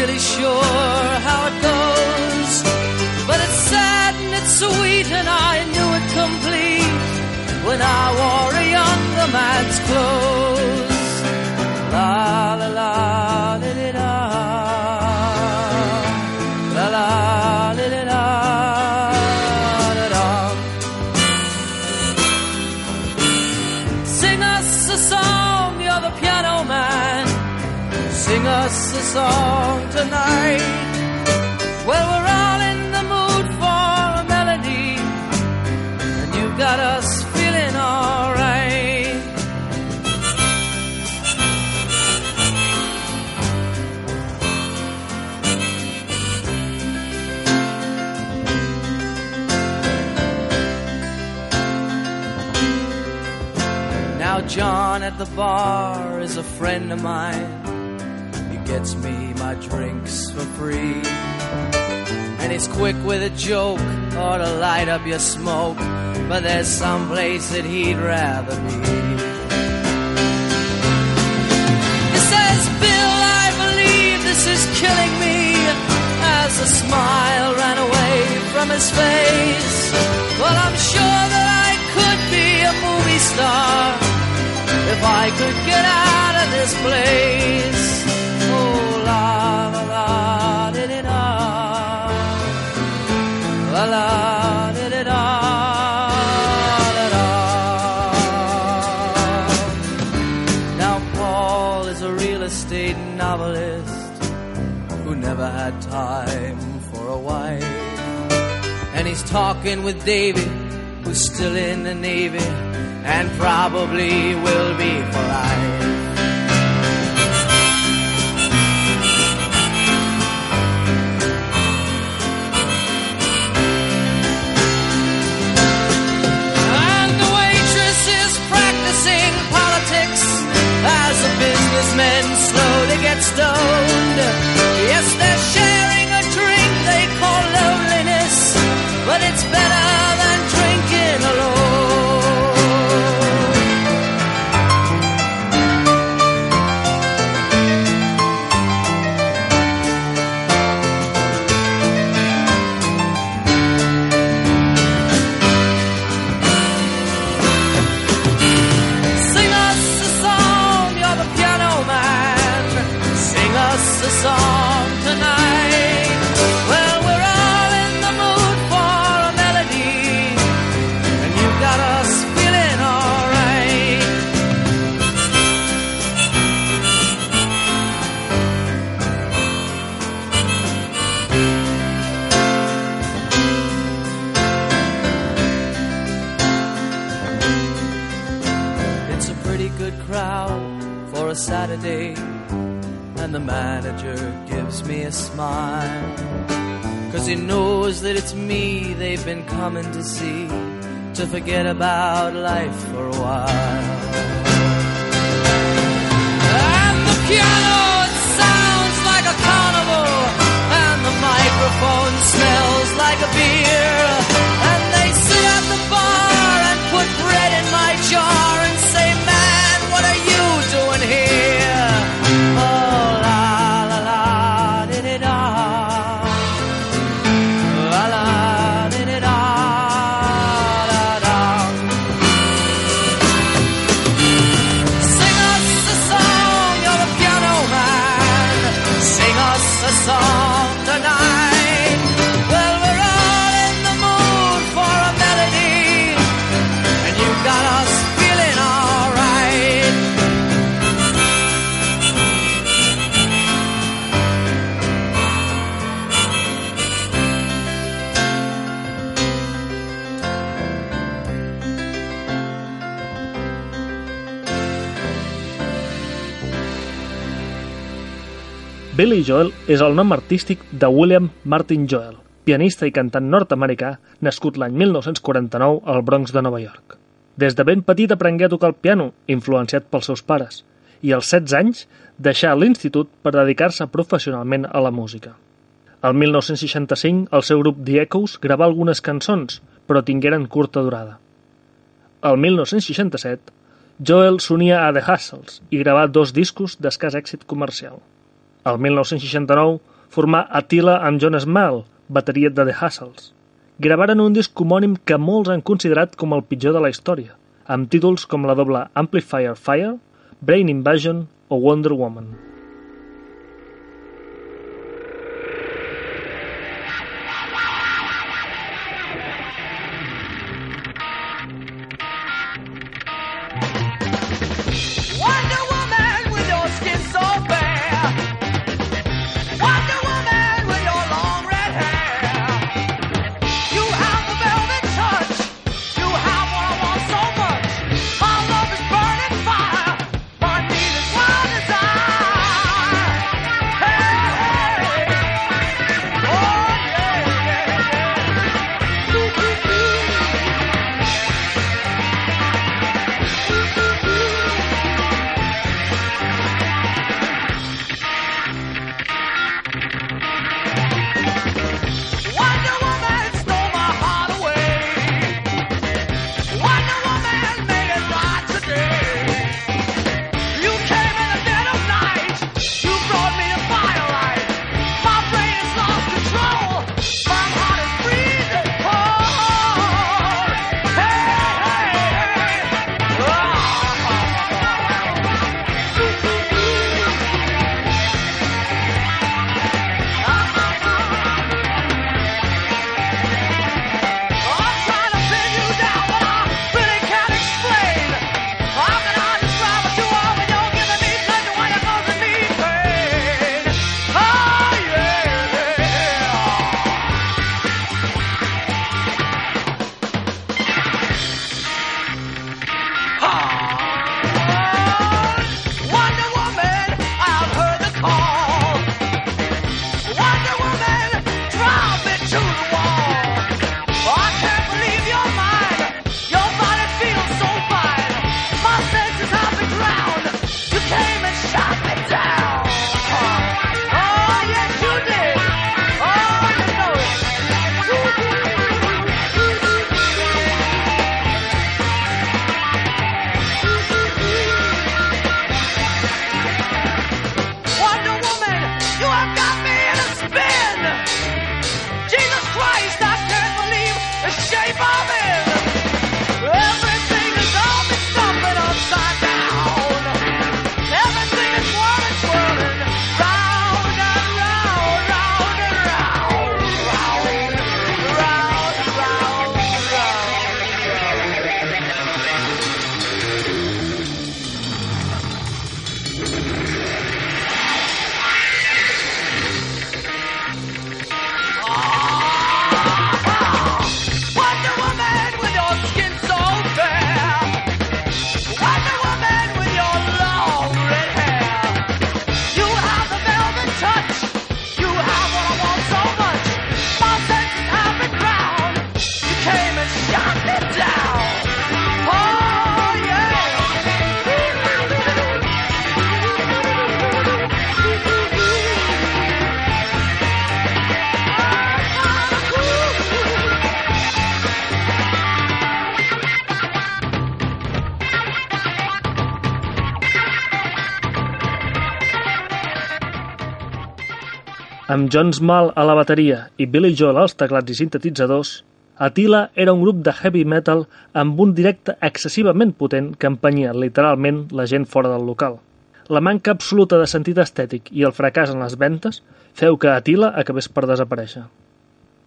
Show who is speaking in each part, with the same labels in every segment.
Speaker 1: really sure how it goes, but it's sad and it's sweet, and I knew it complete when I wore John at the bar is a friend of mine. He gets me my drinks for free. And he's quick with a joke or to light up your smoke. But there's some place that he'd rather be. He says, Bill, I believe this is killing me. As a smile ran away from his face. Well, I'm sure that I could be a movie star if I could get out of this place. Oh, la la la di di da, la la. Now Paul is a real estate novelist who never had time for a wife, and he's talking with David, who's still in the Navy and probably will be for life. And the waitress is practicing politics as the businessmen slowly get stoned. Yes, they're sharing a drink they call loneliness, but it's better a song tonight. Manager gives me a smile. Cause he knows that it's me they've been coming to see, to forget about life for a while. And the piano, it sounds like a carnival, and the microphone smells like a beer. And they sit at the bar and put bread in my jar and say, Billy Joel és el nom artístic de William Martin Joel, pianista i cantant nord-americà nascut l'any 1949 al Bronx de Nova York. Des de ben petit aprengué a tocar el piano, influenciat pels seus pares, i als 16 anys deixà l'institut per dedicar-se professionalment a la música. El 1965, el seu grup The Echoes gravà algunes cançons, però tingueren curta durada. El 1967, Joel s'unia a The Hustles i gravà dos discos d'escàs èxit comercial. El 1969 formà Attila amb John Small, bateria de The Hustles. Gravaren un disc homònim que molts han considerat com el pitjor de la història, amb títols com la doble Amplifier Fire, Brain Invasion o Wonder Woman. Amb John Small a la bateria i Billy Joel als teclats i sintetitzadors, Attila era un grup de heavy metal amb un directe excessivament potent que empenyia literalment la gent fora del local. La manca absoluta de sentit estètic i el fracàs en les ventes feu que Attila acabés per desaparèixer.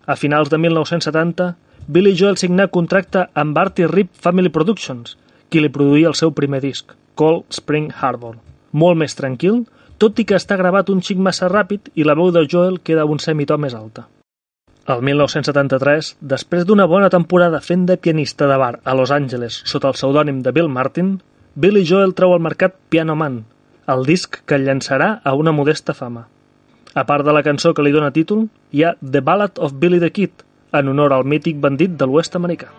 Speaker 1: A finals de 1970, Billy Joel signà contracte amb Artie Rip Family Productions, qui li produïa el seu primer disc, Cold Spring Harbor. Molt més tranquil, tot i que està gravat un xic massa ràpid i la veu de Joel queda un semitó més alta. El 1973, després d'una bona temporada fent de pianista de bar a Los Angeles sota el pseudònim de Bill Martin, Billy Joel treu al mercat Piano Man, el disc que el llançarà a una modesta fama.
Speaker 2: A part de la cançó que li dóna títol, hi ha The Ballad of Billy the Kid, en honor al mític bandit de l'oest americà.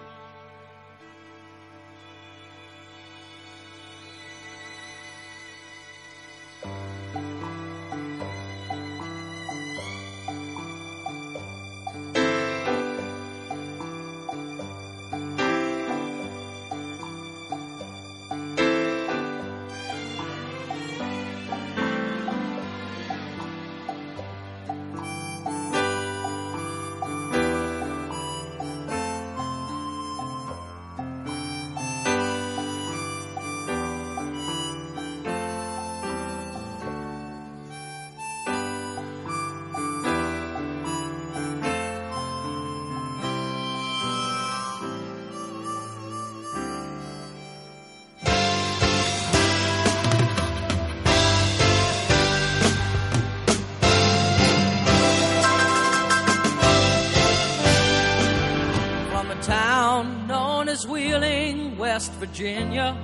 Speaker 1: Virginia.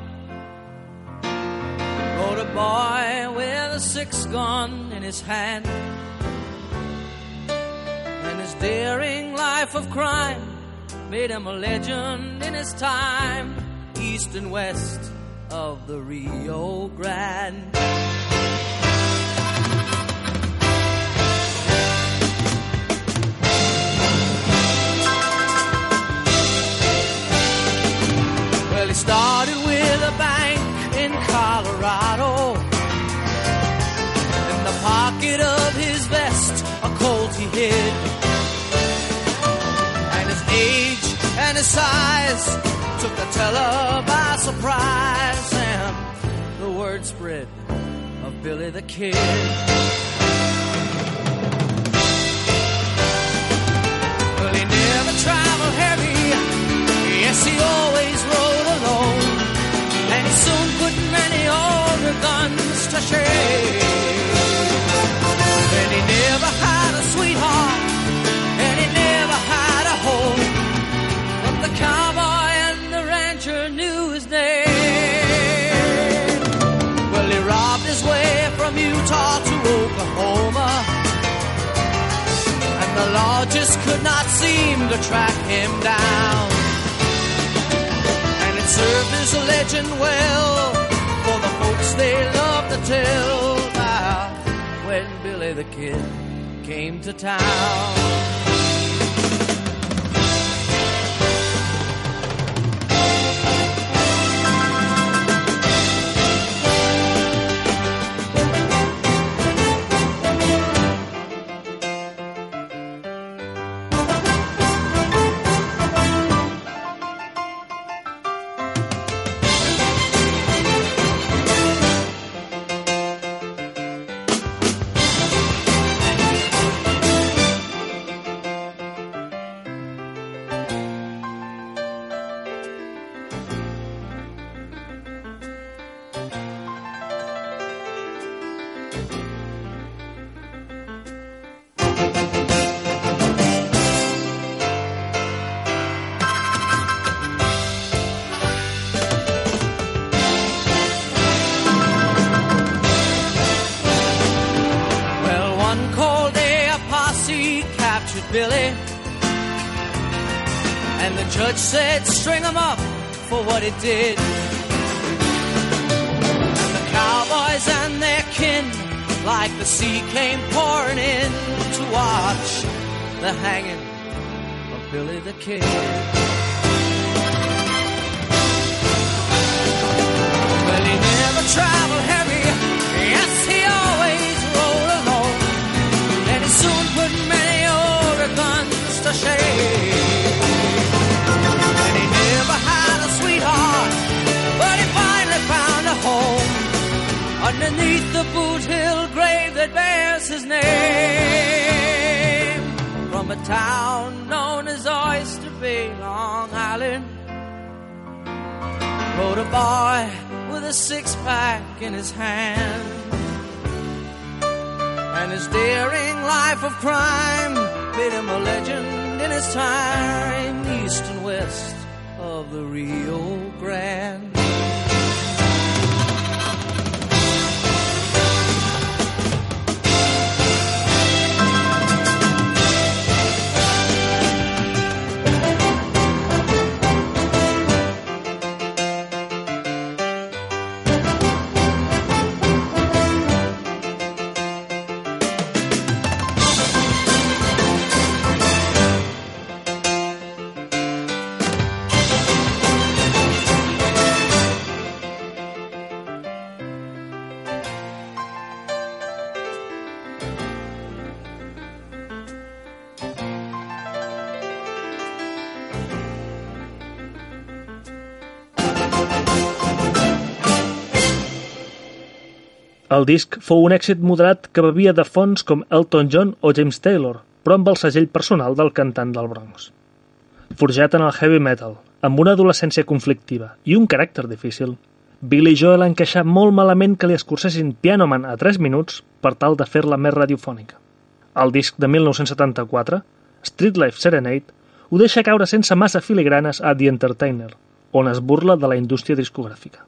Speaker 1: Rode a boy with a six gun in his hand. And his daring life of crime made him a legend in his time, east and west of the Rio Grande. Started with a bank in Colorado. In the pocket of his vest, a Colt he hid. And his age and his size took the teller by surprise. And the word spread of Billy the Kid. Well, he never traveled heavy. Yes, he always rode just could not seem to track him down. And it served as a legend well for the folks they love to tell about when Billy the Kid came to town. And the judge said, string him up for what he did. The cowboys and their kin, like the sea, came pouring in to watch the hanging of Billy the Kid. Underneath the Boot Hill grave that bears his name. From a town known as Oyster Bay, Long Island rode a boy with a six pack in his hand. And his daring life of crime made him a legend in his time, east and west of the Rio Grande.
Speaker 2: El disc fou un èxit moderat que bevia de fons com Elton John o James Taylor, però amb el segell personal del cantant del Bronx. Forjat en el heavy metal, amb una adolescència conflictiva i un caràcter difícil, Billy Joel encaixà molt malament que li escurcessin Piano Man a 3 minuts per tal de fer-la més radiofònica. El disc de 1974, Street Life Serenade, ho deixa caure sense massa filigranes a The Entertainer, on es burla de la indústria discogràfica.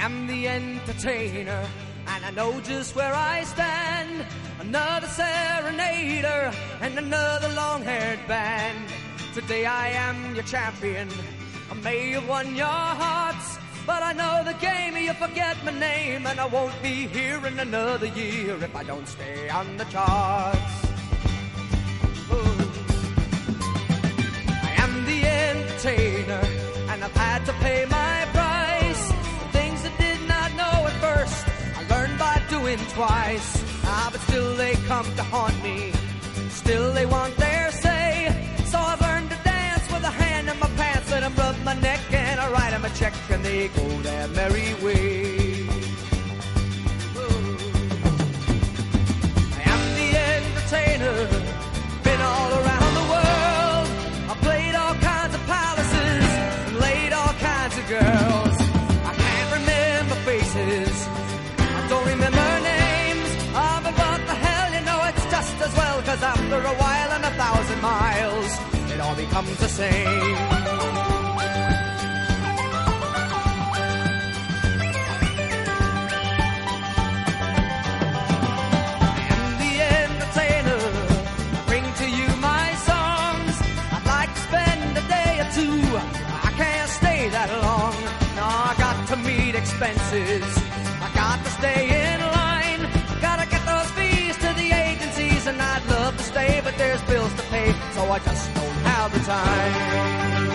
Speaker 1: Am the entertainer, and I know just where I stand. Another serenader and another long haired band. Today I am your champion. I may have won your hearts, but I know the game. You forget my name, and I won't be here in another year if I don't stay on the charts. Ooh. I am the entertainer, and I've had to pay my doing twice. Ah, but still they come to haunt me. Still they want their say. So I've learned to dance with a hand in my pants, and I rub my neck and I write 'em a check, and they go their merry way. Ooh. I am the entertainer, after a while and a thousand miles, it all becomes the same. am the entertainer. Bring to you my songs. I'd like to spend a day or two. I can't stay that long. No, I got to meet expenses. I just don't have the time.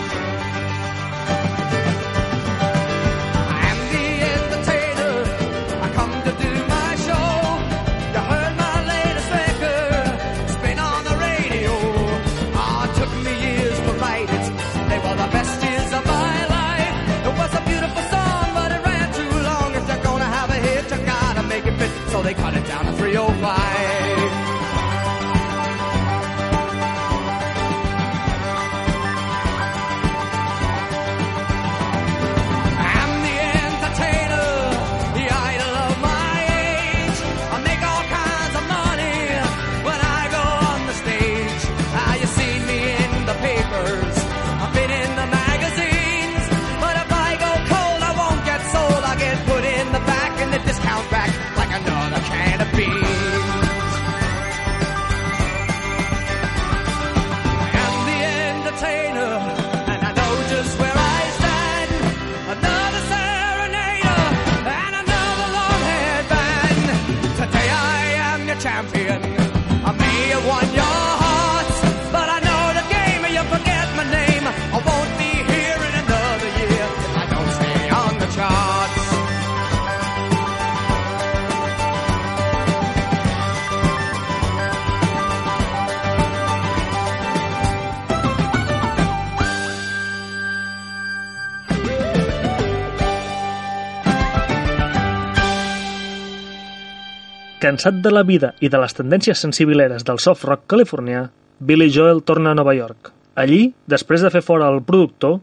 Speaker 2: Cansat de la vida i de les tendències sensibileres del soft rock californià, Billy Joel torna a Nova York. Allí, després de fer fora el productor,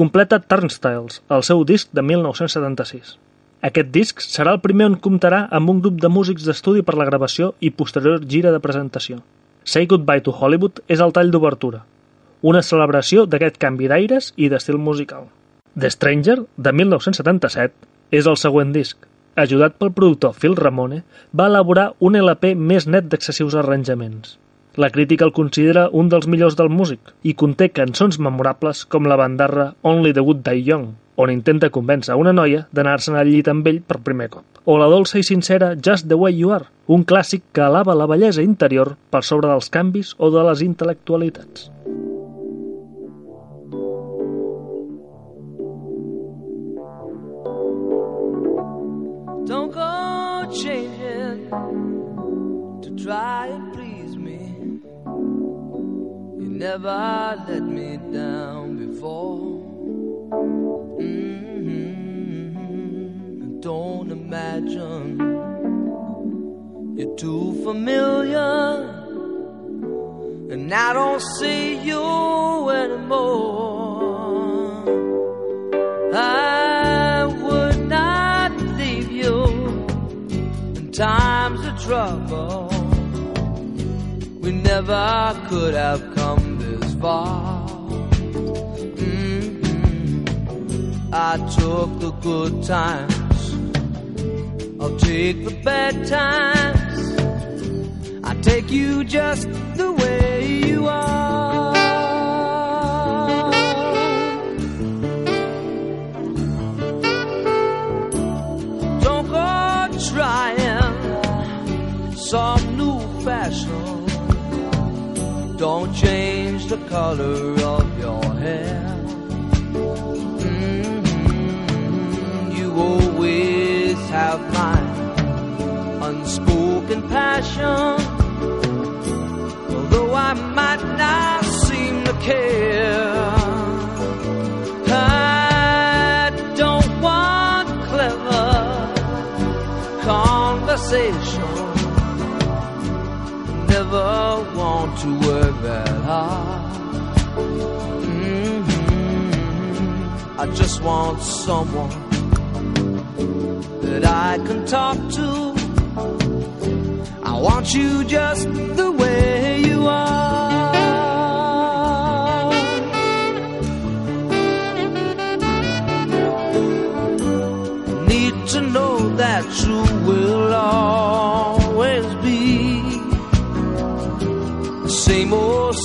Speaker 2: completa Turnstiles, el seu disc de 1976. Aquest disc serà el primer on comptarà amb un grup de músics d'estudi per la gravació i posterior gira de presentació. Say Goodbye to Hollywood és el tall d'obertura, una celebració d'aquest canvi d'aires i d'estil musical. The Stranger, de 1977, és el següent disc. Ajudat pel productor Phil Ramone, va elaborar un LP més net d'excessius arranjaments. La crítica el considera un dels millors del músic i conté cançons memorables com la bandarra Only the Good Die Young, on intenta convèncer una noia d'anar-se'n al llit amb ell per primer cop. O la dolça i sincera Just the Way You Are, un clàssic que alaba la bellesa interior per sobre dels canvis o de les intel·lectualitats.
Speaker 1: Try and please me. You never let me down before. Mm-hmm. Don't imagine you're too familiar. And I don't see you anymore. I would not leave you in times of trouble. We never could have come this far. Mm-hmm. I took the good times, I'll take the bad times. I take you just the way you are. Don't go trying some new fashion. Don't change the color of your hair. Mm-hmm. You always have my unspoken passion. Although I might not seem to care, Never want to work that hard. Mm-hmm. I just want someone that I can talk to. I want you just the way you are. Need to know that you will always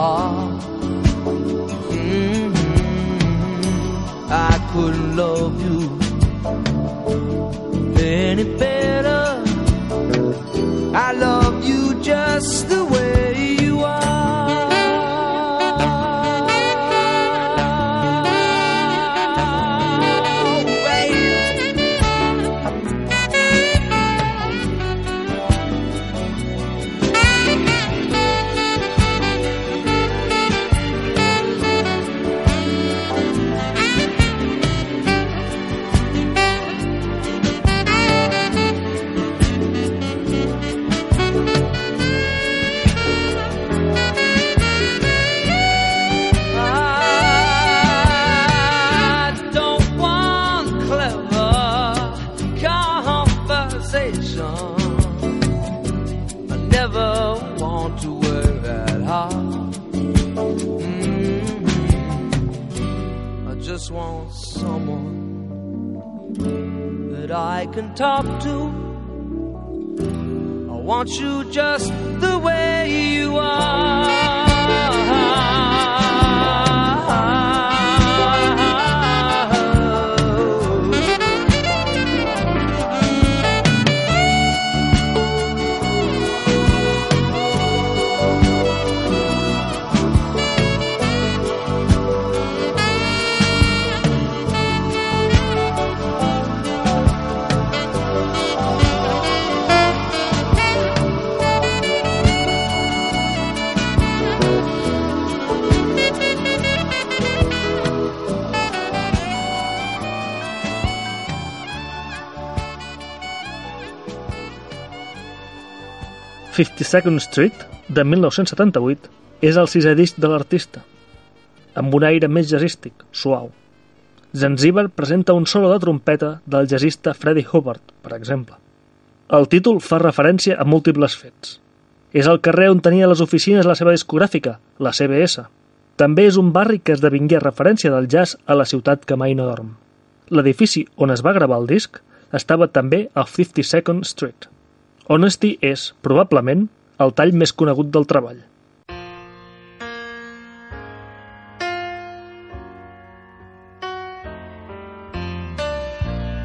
Speaker 1: heart. Mhm. I couldn't love you any better. I love you just the way can talk to. I want you just
Speaker 2: 52nd Street de 1978 és el sisè disc de l'artista, amb un aire més jazzístic, suau. Zanzibar presenta un solo de trompeta del jazzista Freddie Hubbard, per exemple. El títol fa referència a múltiples fets. És el carrer on tenia les oficines la seva discogràfica, la CBS. També és un barri que esdevingué referència del jazz a la ciutat que mai no dorm. L'edifici on es va gravar el disc estava també a 52nd Street. Honesty és, probablement, el tall més conegut del treball.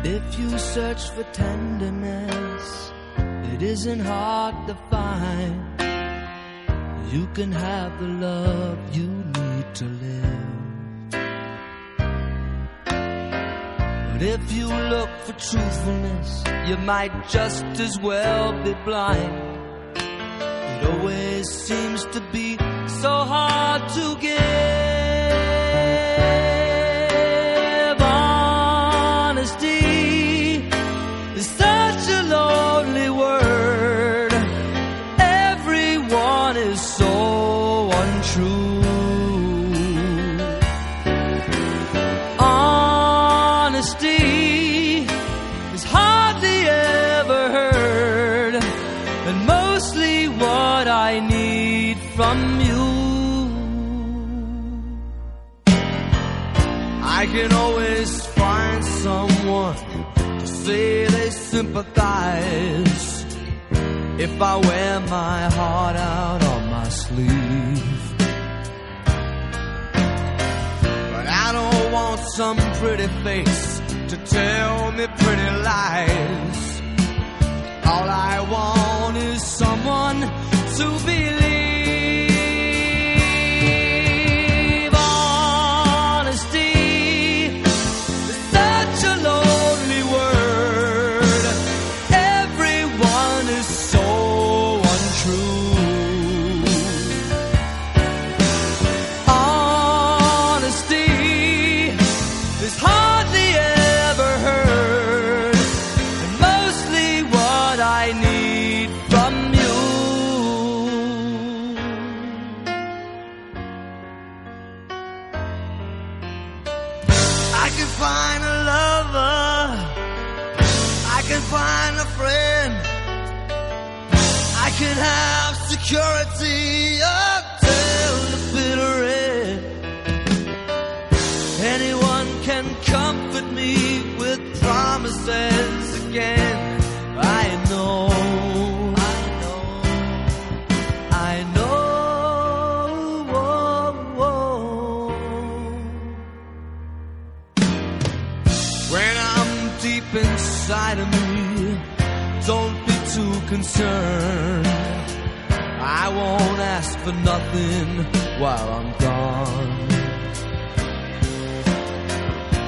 Speaker 1: If you search for tenderness, it isn't hard to find. You can have the love you need to live. But if you look for truthfulness, you might just as well be blind. It always seems to be so hard to give. What I need from you. I can always find someone to say they sympathize if I wear my heart out on my sleeve. But I don't want some pretty face to tell me pretty lies. All I want someone to believe. Can have security up till the bitter end. Anyone can comfort me with promises again. I know, I know. When I'm deep inside of me, don't too concerned. I won't ask for nothing while I'm gone.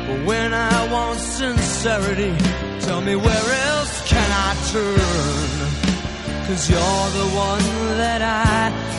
Speaker 1: But when I want sincerity, tell me where else can I turn? Cause you're the one that I